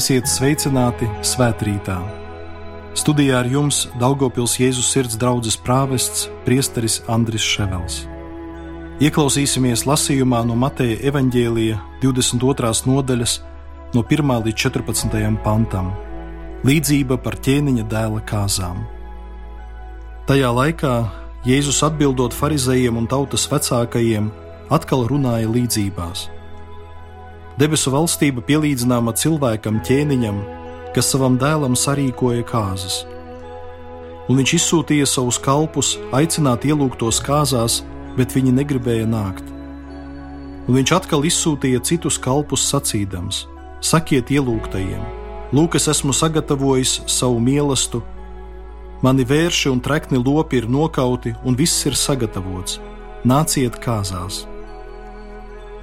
Esiet sveicināti svētkrītā. Studijā ar jums Daugopils Jēzus sirds draugs prāvests priesteris Andris Ševels. Ieklausīsimies lasījumā no Mateja evaņģēlija 22. nodaļas, no 1 līdz 14. pantam - līdzība par ķēniņa dēla kāzām. Tajā laikā Jēzus atbildot farizējiem un tautas vecākajiem, atkal runāja līdzībās Debesu valstība pielīdzināma cilvēkam ķēniņam, kas savam dēlam sarīkoja kāzas. Un viņš izsūtīja savus kalpus, aicināt ielūgtos kāzās, bet viņi negribēja nākt. Un viņš atkal izsūtīja citus kalpus sacīdams: Sakiet ielūgtajiem, lūk, es esmu sagatavojis savu mīlestību, mani vērši un trekni lopi ir nokauti, un viss ir sagatavots. Nāciet kāzās!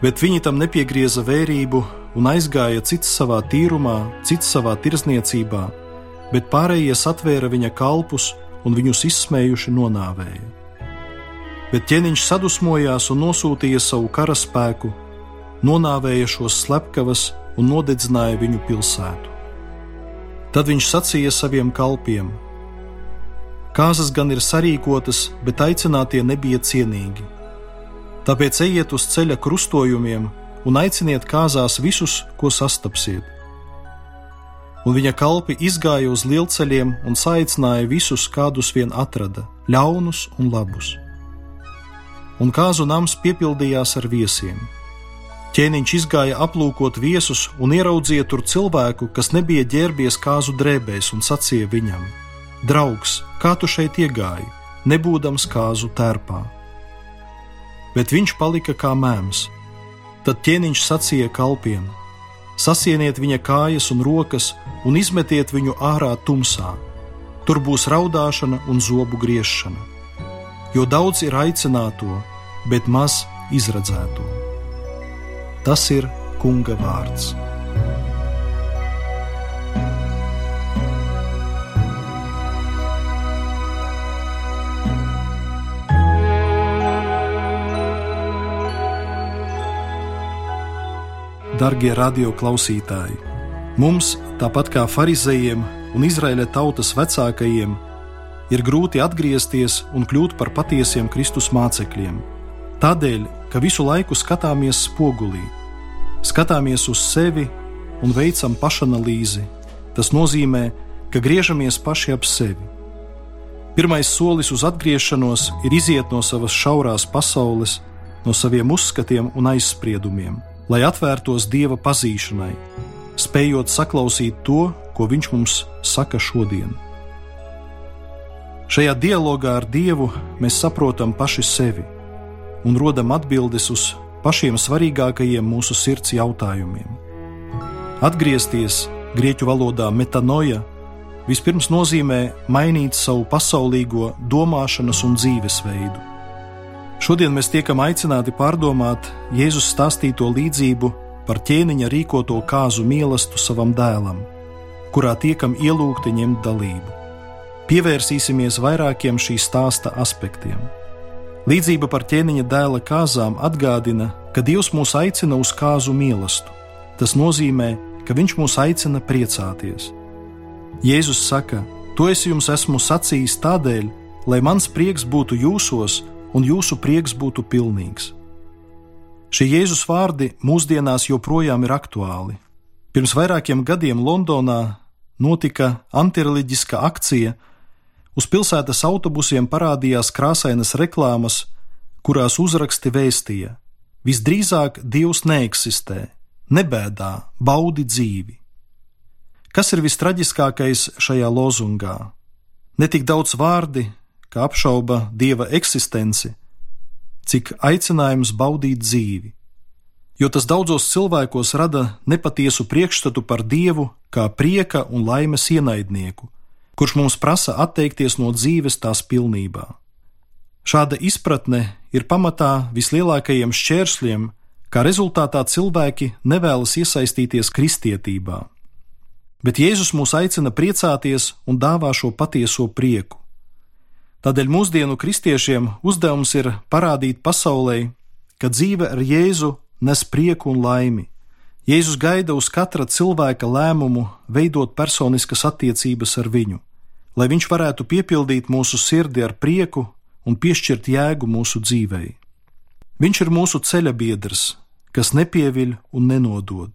Bet viņi tam nepiegrieza vērību un aizgāja cits savā tīrumā, cits savā tirzniecībā, bet pārējie satvēra viņa kalpus un viņus izsmējuši nonāvēja. Bet ķēniņš sadusmojās un nosūtīja savu karaspēku, nonāvēja šos slepkavas un nodedzināja viņu pilsētu. Tad viņš sacīja saviem kalpiem: Kāzas gan ir sarīkotas, bet aicinātie nebija cienīgi Tāpēc ejiet uz ceļa krustojumiem un aiciniet kāzās visus, ko sastapsiet. Un viņa kalpi izgāja uz lielceļiem un saicināja visus, kādus vien atrada, ļaunus un labus. Un kāzu nams piepildījās ar viesiem. Ķēniņš izgāja aplūkot viesus un ieraudzīja tur cilvēku, kas nebija ģērbies kāzu drēbēs, un sacīja viņam: Draugs, kā tu šeit iegāji, nebūdams kāzu tērpā? Bet viņš palika kā mēms. Tad ķēniņš sacīja kalpiem: Sasieniet viņa kājas un rokas un izmetiet viņu ārā tumsā. Tur būs raudāšana un zobu griešana. Jo daudz ir aicināto, bet maz izredzēto. Tas ir Kunga vārds. Darbie radio klausītāji! Mums, tāpat kā farizējiem un Izraēla tautas vecākajiem, ir grūti atgriezties un kļūt par patiesiem Kristus mācekļiem. Tādēļ, ka visu laiku skatāmies spogulī, skatāmies uz sevi un veicam pašanalīzi, tas nozīmē, ka griežamies paši ap sevi. Pirmais solis uz atgriešanos ir iziet no savas šaurās pasaules, no saviem uzskatiem un aizspriedumiem lai atvērtos Dieva pazīšanai, spējot saklausīt to, ko Viņš mums saka šodien. Šajā dialogā ar Dievu mēs saprotam paši sevi un rodam atbildes uz pašiem svarīgākajiem mūsu sirds jautājumiem. Atgriezties grieķu valodā metanoja vispirms nozīmē mainīt savu pasaulīgo domāšanas un dzīvesveidu Šodien mēs tiekam aicināti pārdomāt Jēzus stāstīto līdzību par ķēniņa rīkoto kāzu mīlestību savam dēlam, kurā tiekam ielūgti ņemt dalību. Pievērsīsimies vairākiem šī stāsta aspektiem. Līdzība par ķēniņa dēla kāzām atgādina, ka Dievs mūs aicina uz kāzu mīlestību. Tas nozīmē, ka Viņš mūs aicina priecāties. Jēzus saka: To es jums esmu sacījis tādēļ, lai mans prieks būtu jūsos un jūsu prieks būtu pilnīgs. Šie Jēzus vārdi mūsdienās joprojām ir aktuāli. Pirms vairākiem gadiem Londonā notika antireliģiska akcija. Uz pilsētas autobusiem parādījās krāsainas reklāmas, kurās uzraksti vēstīja: Visdrīzāk Dievs neeksistē, nebēdā, baudi dzīvi. Kas ir vistraģiskākais šajā lozungā? Ne tik daudz vārdi, ka apšauba dieva eksistenci, cik aicinājums baudīt dzīvi. Jo tas daudzos cilvēkos rada nepatiesu priekšstatu par dievu kā prieka un laimes ienaidnieku, kurš mums prasa atteikties no dzīves tās pilnībā. Šāda izpratne ir pamatā vislielākajiem šķēršļiem, kā rezultātā cilvēki nevēlas iesaistīties kristietībā. Bet Jēzus mūs aicina priecāties un dāvā šo patieso prieku. Tādēļ mūsdienu kristiešiem uzdevums ir parādīt pasaulē, ka dzīve ar Jēzu nes prieku un laimi, Jēzus gaida uz katra cilvēka lēmumu veidot personiskas attiecības ar viņu, lai viņš varētu piepildīt mūsu sirdi ar prieku un piešķirt jēgu mūsu dzīvei. Viņš ir mūsu ceļa biedrs, kas nepieviļ un nenodod.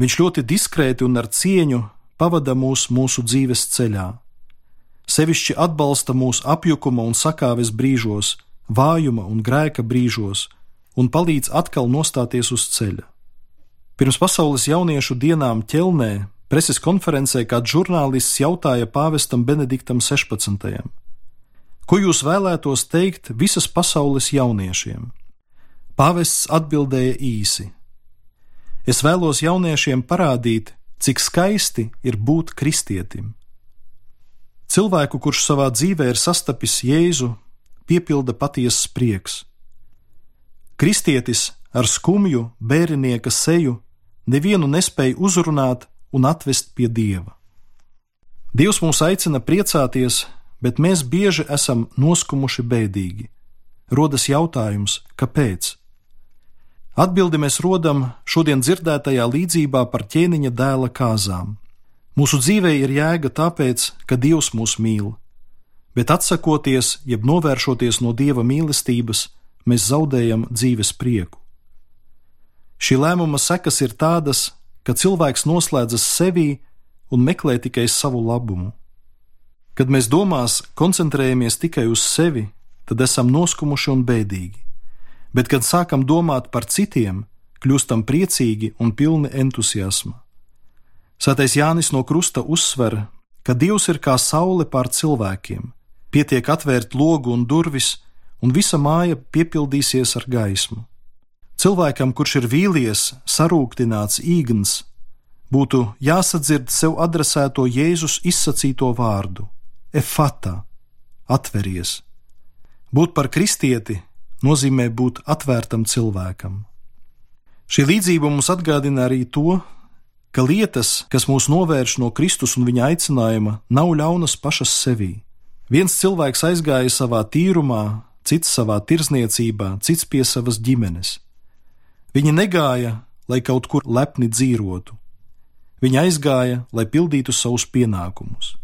Viņš ļoti diskrēti un ar cieņu pavada mūs mūsu dzīves ceļā. Sevišķi atbalsta mūsu apjukuma un sakāves brīžos, vājuma un grēka brīžos, un palīdz atkal nostāties uz ceļa. Pirms pasaules jauniešu dienām ķelnē preses konferencē kāds žurnālists jautāja pāvestam Benediktam 16. Ko jūs vēlētos teikt visas pasaules jauniešiem? Pāvests atbildēja īsi: Es vēlos jauniešiem parādīt, cik skaisti ir būt kristietim. Cilvēku, kurš savā dzīvē ir sastapis Jēzu, piepilda patiesas prieks. Kristietis ar skumju bērnieka seju nevienu nespēja uzrunāt un atvest pie dieva. Dievs mūs aicina priecāties, bet mēs bieži esam noskumuši bēdīgi. Rodas jautājums, kāpēc? Atbildi mēs rodam šodien dzirdētajā līdzībā par ķēniņa dēla kāzām. Mūsu dzīvē ir jēga tāpēc, ka Dievs mūs mīl, bet atsakoties, jeb novēršoties no Dieva mīlestības, mēs zaudējam dzīves prieku. Šī lēmuma sekas ir tādas, ka cilvēks noslēdzas sevī un meklē tikai savu labumu. Kad mēs domās koncentrējamies tikai uz sevi, tad esam noskumuši un bēdīgi, bet kad sākam domāt par citiem, kļūstam priecīgi un pilni entuziasma. Svētais Jānis no Krusta uzsver, ka Dievs ir kā saule pār cilvēkiem, pietiek atvērt logu un durvis, un visa māja piepildīsies ar gaismu. Cilvēkam, kurš ir vīlies, sarūktināts, īgns, būtu jāsadzird sev adresēto Jēzus izsacīto vārdu: Efata, atveries. Būt par kristieti nozīmē būt atvērtam cilvēkam. Šī līdzība mums atgādina arī to, ka lietas, kas mūs novērš no Kristus un viņa aicinājuma, nav ļaunas pašas sevī. Viens cilvēks aizgāja savā tīrumā, cits savā tirzniecībā, cits pie savas ģimenes. Viņi negāja, lai kaut kur lepni dzīvotu. Viņi aizgāja, lai pildītu savus pienākumus.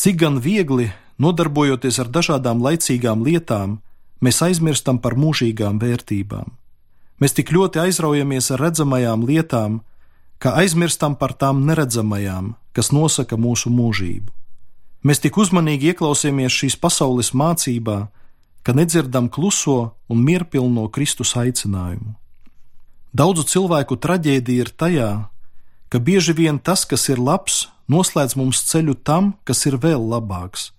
Cik gan viegli, nodarbojoties ar dažādām laicīgām lietām, mēs aizmirstam par mūžīgām vērtībām. Mēs tik ļoti aizraujamies ar redzamajām lietām, ka aizmirstam par tām neredzamajām, kas nosaka mūsu mūžību. Mēs tik uzmanīgi ieklausāmies šīs pasaules mācībā, ka nedzirdam kluso un mierpilno Kristus aicinājumu. Daudzu cilvēku traģēdija ir tajā, ka bieži vien tas, kas ir labs, noslēdz mums ceļu tam, kas ir vēl labāks,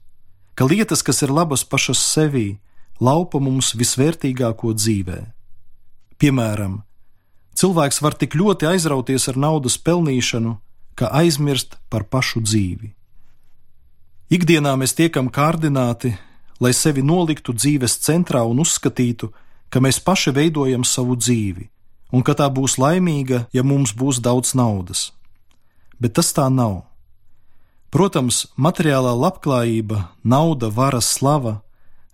ka lietas, kas ir labas pašas sevī, laupa mums visvērtīgāko dzīvē. Piemēram, cilvēks var tik ļoti aizrauties ar naudas pelnīšanu, ka aizmirst par pašu dzīvi. Ikdienā mēs tiekam kārdināti lai sevi noliktu dzīves centrā un uzskatītu, ka mēs paši veidojam savu dzīvi, un ka tā būs laimīga, ja mums būs daudz naudas. Bet tas tā nav. Protams, materiālā labklājība, nauda, vara, slava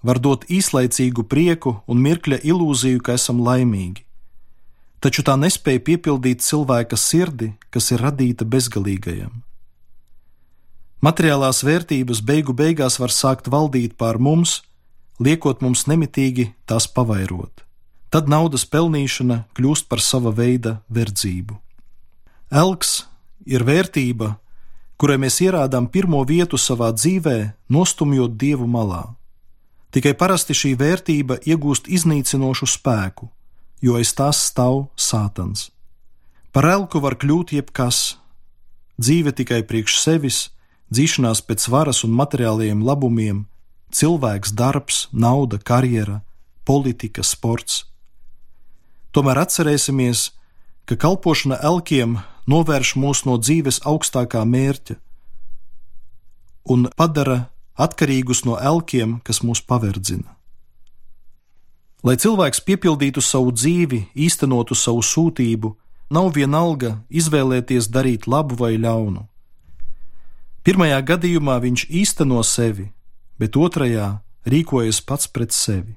var dot īslaicīgu prieku un mirkļa ilūziju, ka esam laimīgi. Taču tā nespēja piepildīt cilvēka sirdi, kas ir radīta bezgalīgajam. Materiālās vērtības beigu beigās var sākt valdīt pār mums, liekot mums nemitīgi tās pavairot. Tad naudas pelnīšana kļūst par sava veida verdzību. Elks ir vērtība, kurai mēs ierādām pirmo vietu savā dzīvē, nostumjot dievu malā. Tikai parasti šī vērtība iegūst iznīcinošu spēku, jo aiz tās stāv sātans. Par elku var kļūt jebkas, dzīve tikai priekš sevis, dzīšanās pēc varas un materiālajiem labumiem, cilvēks, darbs, nauda, karjera, politika, sports. Tomēr atcerēsimies, ka kalpošana elkiem novērš mūs no dzīves augstākā mērķa un padara atkarīgus no elkiem, kas mūs paverdzina. Lai cilvēks piepildītu savu dzīvi, īstenotu savu sūtību, nav vienalga izvēlēties darīt labu vai ļaunu. Pirmajā gadījumā viņš īsteno sevi, bet otrajā rīkojas pats pret sevi.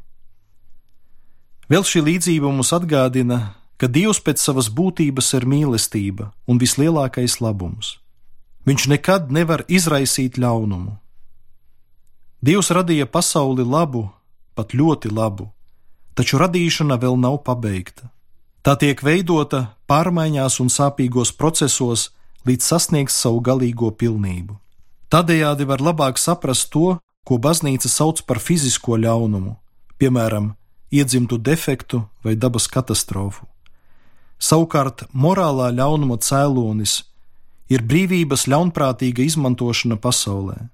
Vēl šī līdzība mums atgādina, ka Dievs pēc savas būtības ir mīlestība un vislielākais labums. Viņš nekad nevar izraisīt ļaunumu. Dievs radīja pasauli labu, pat ļoti labu, taču radīšana vēl nav pabeigta. Tā tiek veidota pārmaiņās un sāpīgos procesos, līdz sasniegs savu galīgo pilnību. Tādējādi var labāk saprast to, ko baznīca sauc par fizisko ļaunumu, piemēram, iedzimtu defektu vai dabas katastrofu. Savukārt, morālā ļaunuma cēlonis ir brīvības ļaunprātīga izmantošana pasaulē.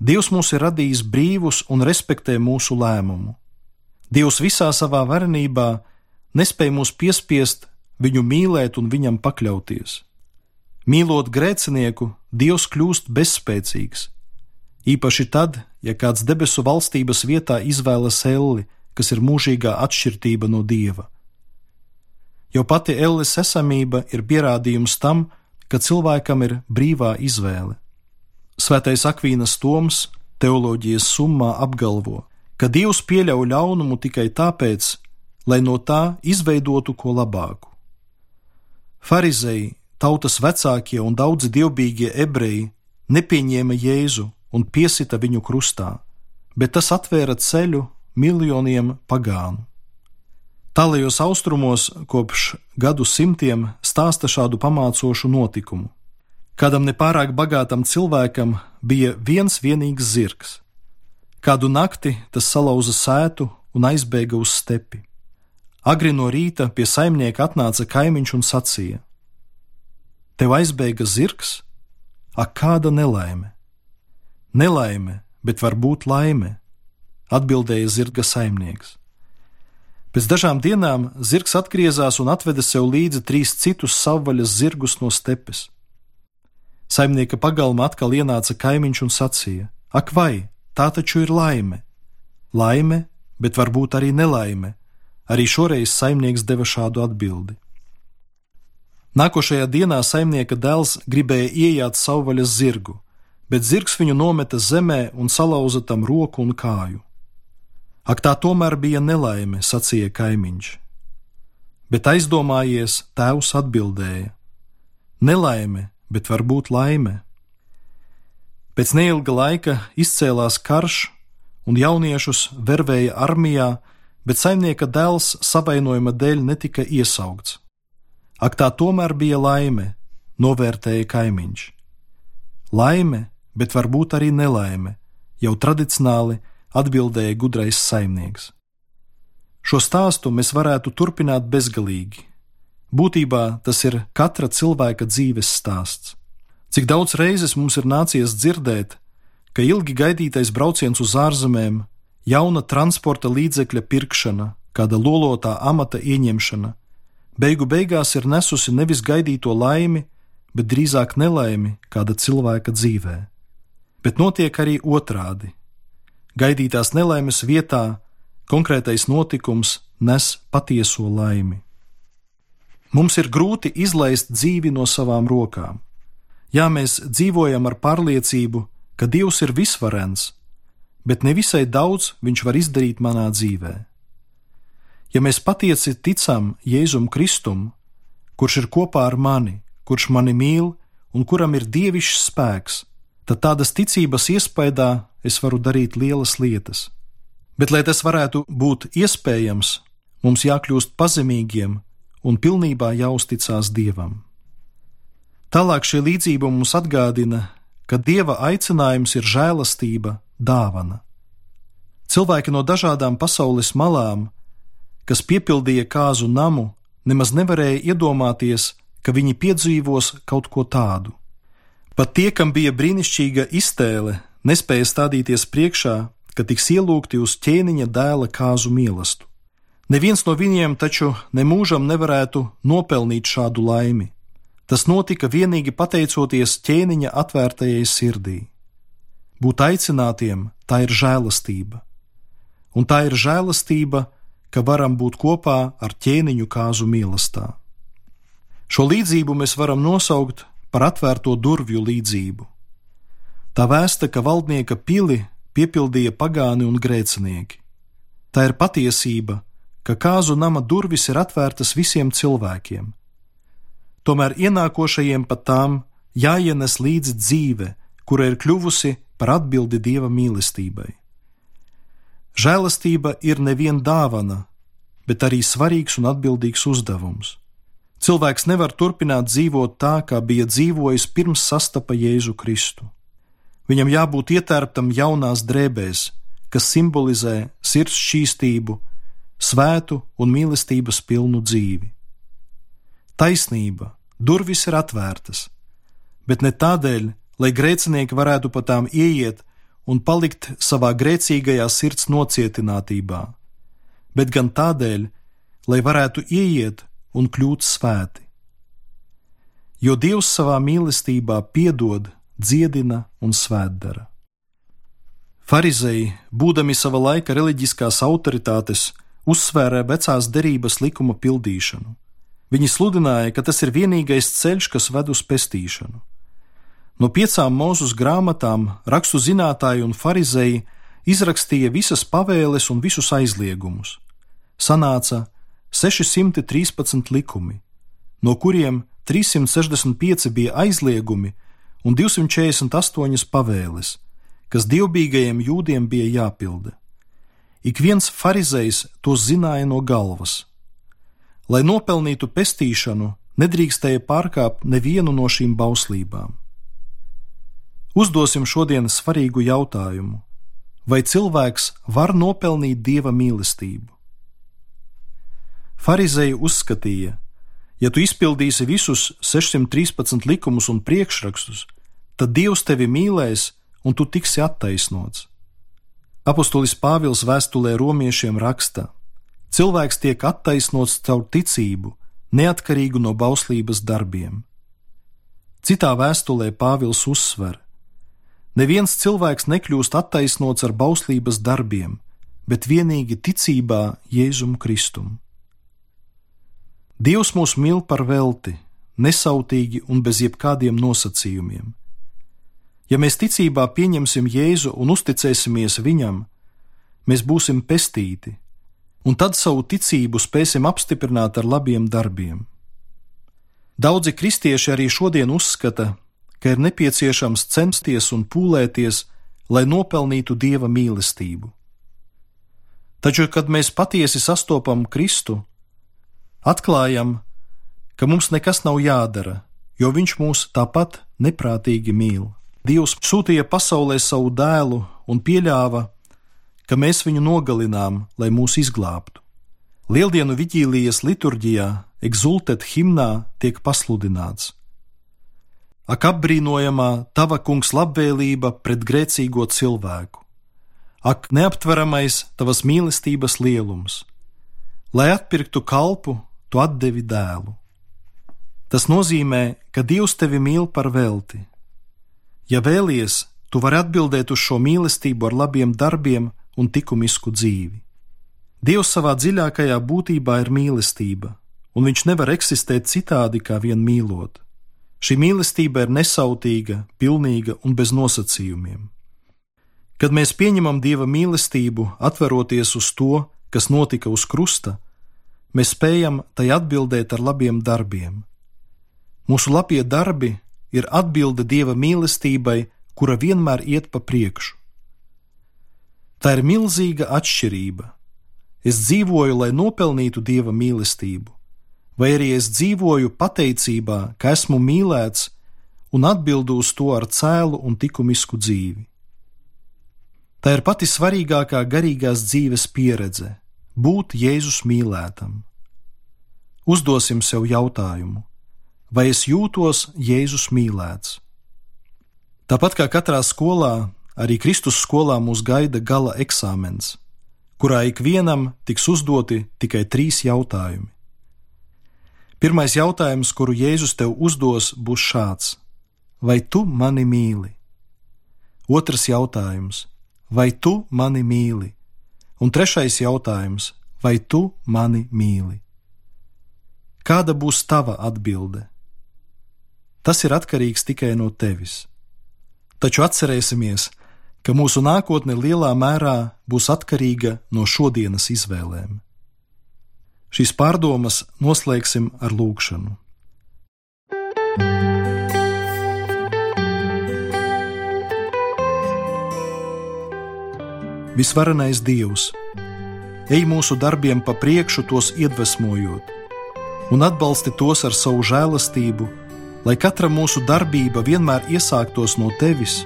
Dievs mūs ir radījis brīvus un respektē mūsu lēmumu. Dievs visā savā varenībā nespēja mūs piespiest viņu mīlēt un viņam pakļauties. Mīlot grēcinieku, Dievs kļūst bezspēcīgs. Īpaši tad, ja kāds debesu valstības vietā izvēlas elli, kas ir mūžīgā atšķirība no dieva. Jo pati elles esamība ir pierādījums tam, ka cilvēkam ir brīvā izvēle. Svētais Akvīnas Toms teoloģijas summā apgalvo, ka Dievs pieļauj ļaunumu tikai tāpēc, lai no tā izveidotu ko labāku. Pharizēji, tautas vecākie un daudzi dievbijīgie ebreji nepieņēma Jēzu un piesita viņu krustā, bet tas atvēra ceļu miljoniem pagānu. Tālajos austrumos kopš gadu simtiem stāsta šādu pamācošu notikumu. Kādam nepārāk bagātam cilvēkam bija viens vienīgs zirgs. Kādu nakti tas salauza sētu un aizbēga uz stepi. Agri no rīta pie saimnieka atnāca kaimiņš un sacīja: Tev aizbēga zirgs? Ak, kāda nelaime! Nelaime, bet varbūt laime, atbildēja zirga saimnieks. Pēc dažām dienām zirgs atgriezās un atveda sev līdzi trīs citus savvaļas zirgus no stepes. Saimnieka pagalma atkal ienāca kaimiņš un sacīja: Ak, vai tā taču ir laime! Laime, bet varbūt arī nelaime. Arī šoreiz saimnieks deva šādu atbildi. Nākošajā dienā saimnieka dēls gribēja iejāt savvaļas zirgu, bet zirgs viņu nometa zemē un salauza tam roku un kāju. Ak, tā tomēr bija nelaime, sacīja kaimiņš. Bet aizdomājies, tēvs atbildēja: Nelaime, bet varbūt laime. Pēc neilga laika izcēlās karš, un jauniešus vervēja armijā, bet saimnieka dēls savainojuma dēļ netika iesaukts. Ak, tā tomēr bija laime, novērtēja kaimiņš. Laime, bet varbūt arī nelaime, jau tradicionāli atbildēja gudrais saimnieks. Šo stāstu mēs varētu turpināt bezgalīgi. Būtībā tas ir katra cilvēka dzīves stāsts. Cik daudz reizes mums ir nācies dzirdēt, ka ilgi gaidītais brauciens uz ārzemēm, jauna transporta līdzekļa pirkšana, kāda lolotā amata ieņemšana, beigu beigās ir nesusi nevis gaidīto laimi, bet drīzāk nelaimi kāda cilvēka dzīvē. Bet notiek arī otrādi gaidītās nelaimes vietā konkrētais notikums nes patieso laimi. Mums ir grūti izlaist dzīvi no savām rokām. Jā, mēs dzīvojam ar pārliecību, ka Dievs ir visvarens, bet nevisai daudz Viņš var izdarīt manā dzīvē. Ja mēs patiesi ticam Jēzum Kristum, kurš ir kopā ar mani, kurš mani mīl un kuram ir dievišķs spēks, tad tādas ticības iespējā es varu darīt lielas lietas. Bet, lai tas varētu būt iespējams, mums jākļūst pazemīgiem un pilnībā jāuzticās Dievam. Tālāk šī līdzība mums atgādina, ka Dieva aicinājums ir žēlastība, dāvana. Cilvēki no dažādām pasaules malām, kas piepildīja kāzu namu, nemaz nevarēja iedomāties, ka viņi piedzīvos kaut ko tādu. Pat tie, kam bija brīnišķīga iztēle, nespēja stādīties priekšā, ka tiks ielūgti uz ķēniņa dēla kāzu mīlestību. Neviens no viņiem taču nemūžam nevarētu nopelnīt šādu laimi. Tas notika tikai pateicoties ķēniņa atvērtajai sirdī. Būt aicinātiem tā ir žēlastība, un tā ir žēlastība, ka varam būt kopā ar ķēniņu kāzu mīlestībā. Šo līdzību mēs varam nosaukt par atvērto durvju līdzību. Tā vēsta, ka valdnieka pili piepildīja pagāni un grēcinieki. Tā ir patiesība, ka kāzu nama durvis ir atvērtas visiem cilvēkiem. Tomēr ienākošajiem pat tām jāienes līdzi dzīve, kura ir kļuvusi par atbildi dieva mīlestībai. Žēlastība ir nevien dāvana, bet arī svarīgs un atbildīgs uzdevums. Cilvēks nevar turpināt dzīvot tā, kā bija dzīvojis pirms sastapa Jēzu Kristu. Viņam jābūt ietērptam jaunās drēbēs, kas simbolizē sirds šķīstību, svētu un mīlestības pilnu dzīvi. Taisnība, durvis ir atvērtas, bet ne tādēļ, lai grēcinieki varētu pa tām ieiet un palikt savā grēcīgajā sirds nocietinātībā, bet gan tādēļ, lai varētu ieiet un kļūt svēti. Jo Dievs savā mīlestībā piedod, dziedina un svētdara. Pharizēji, būdami sava laika reliģiskās autoritātes, uzsvēra vecās derības likuma pildīšanu. Viņi sludināja, ka tas ir vienīgais ceļš, kas ved uz pestīšanu. No piecām mūzus grāmatām rakstu zinātāji un farizēji izrakstīja visas pavēles un visus aizliegumus. Sanāca 613 likumi, no kuriem 365 bija aizliegumi un 248 pavēles, kas dievbijīgajiem jūdiem bija jāpilda. Ik viens farizējs to zināja no galvas. Lai nopelnītu pestīšanu, nedrīkstēja pārkāpt nevienu no šīm bauslībām. Uzdosim šodien svarīgu jautājumu: vai cilvēks var nopelnīt dieva mīlestību? Pharizēji uzskatīja, ja tu izpildīsi visus 613 likumus un priekšrakstus, tad Dievs tevi mīlēs un tu tiksi attaisnots. Apostolis Pāvils vēstulē romiešiem raksta: Cilvēks tiek attaisnots caur ticību, neatkarīgu no bauslības darbiem. Citā vēstulē Pāvils uzsver, Neviens cilvēks nekļūst attaisnots ar bauslības darbiem, bet vienīgi ticībā Jēzum Kristum. Dievs mūs mīl par velti, nesautīgi un bez jebkādiem nosacījumiem. Ja mēs ticībā pieņemsim Jēzu un uzticēsimies Viņam, mēs būsim pestīti, un tad savu ticību spēsim apstiprināt ar labiem darbiem. Daudzi kristieši arī šodien uzskata, ka ir nepieciešams censties un pūlēties, lai nopelnītu dieva mīlestību. Taču, kad mēs patiesi sastopam Kristu, atklājam, ka mums nekas nav jādara, jo Viņš mūs tāpat neprātīgi mīl. Dievs sūtīja pasaulē savu dēlu un pieļāva, ka mēs viņu nogalinām, lai mūs izglābtu. Lieldienu viģīlijas liturģijā, exultet himnā tiek pasludināts: Ak, apbrīnojamā tava kungs labvēlība pret grēcīgo cilvēku! Ak, neaptveramais tavas mīlestības lielums! Lai atpirktu kalpu, tu atdevi dēlu. Tas nozīmē, ka Dievs tevi mīl par velti. Ja vēlies, tu vari atbildēt uz šo mīlestību ar labiem darbiem un likumisku dzīvi. Dievs savā dziļākajā būtībā ir mīlestība, un viņš nevar eksistēt citādi kā vien mīlot. Šī mīlestība ir nesautīga, pilnīga un bez nosacījumiem. Kad mēs pieņemam Dieva mīlestību, atveroties uz to, kas notika uz krusta, mēs spējam tai atbildēt ar labiem darbiem. Mūsu labie darbi ir atbilde Dieva mīlestībai, kura vienmēr iet pa priekšu. Tā ir milzīga atšķirība. Es dzīvoju, lai nopelnītu Dieva mīlestību, vai arī es dzīvoju pateicībā, ka esmu mīlēts un atbildu uz to ar cēlu un likumisku dzīvi. Tā ir pati svarīgākā garīgās dzīves pieredze - būt Jēzus mīlētam. Uzdosim sev jautājumu, vai es jūtos Jēzus mīlēts? Tāpat kā katrā skolā, arī Kristus skolā mūs gaida gala eksāmens, kurā ikvienam tiks uzdoti tikai trīs jautājumi. Pirmais jautājums, kuru Jēzus tev uzdos, būs šāds: Vai tu mani mīli? Otrs jautājums: Vai tu mani mīli? Un trešais jautājums: Vai tu mani mīli? Kāda būs tava atbilde? Tas ir atkarīgs tikai no tevis. Taču atcerēsimies, ka mūsu nākotne lielā mērā būs atkarīga no šodienas izvēlēm. Šīs pārdomas noslēgsim ar lūgšanu. Visvarenais Dievs, ej mūsu darbiem pa priekšu, tos iedvesmojot, un atbalsti tos ar savu žēlastību, lai katra mūsu darbība vienmēr iesāktos no tevis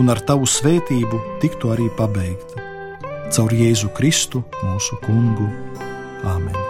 un ar tavu svētību tiktu arī pabeigta. Caur Jēzu Kristu, mūsu Kungu. Āmen!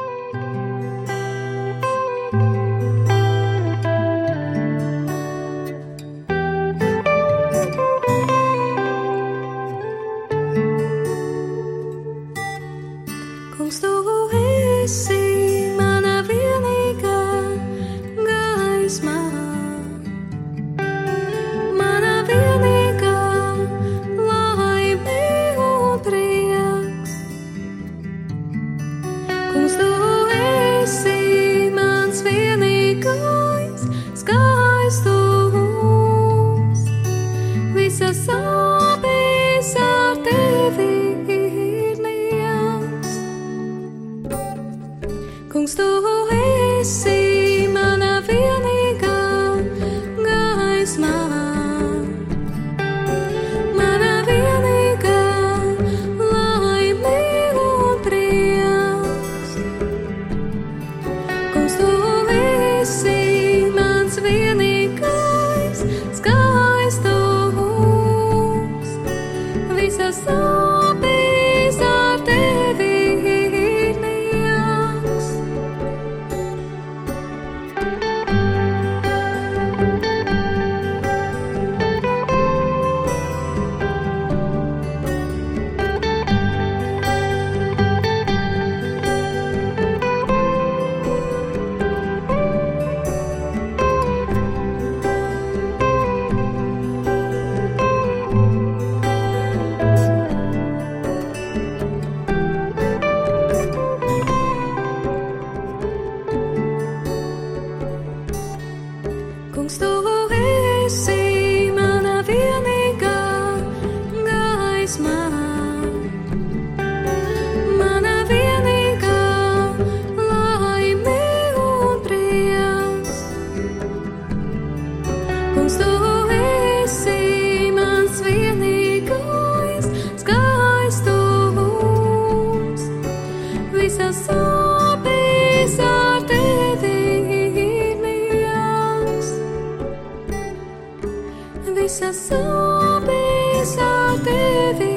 Visas sāpes ar tevi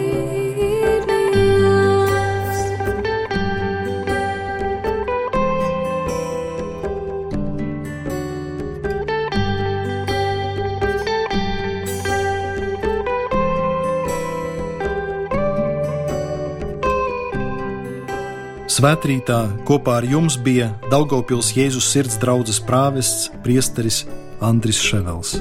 nes. Svētrītā kopā ar jums bija Daugopils Jēzus sirds draudzes prāvests priesteris Andris Ševels.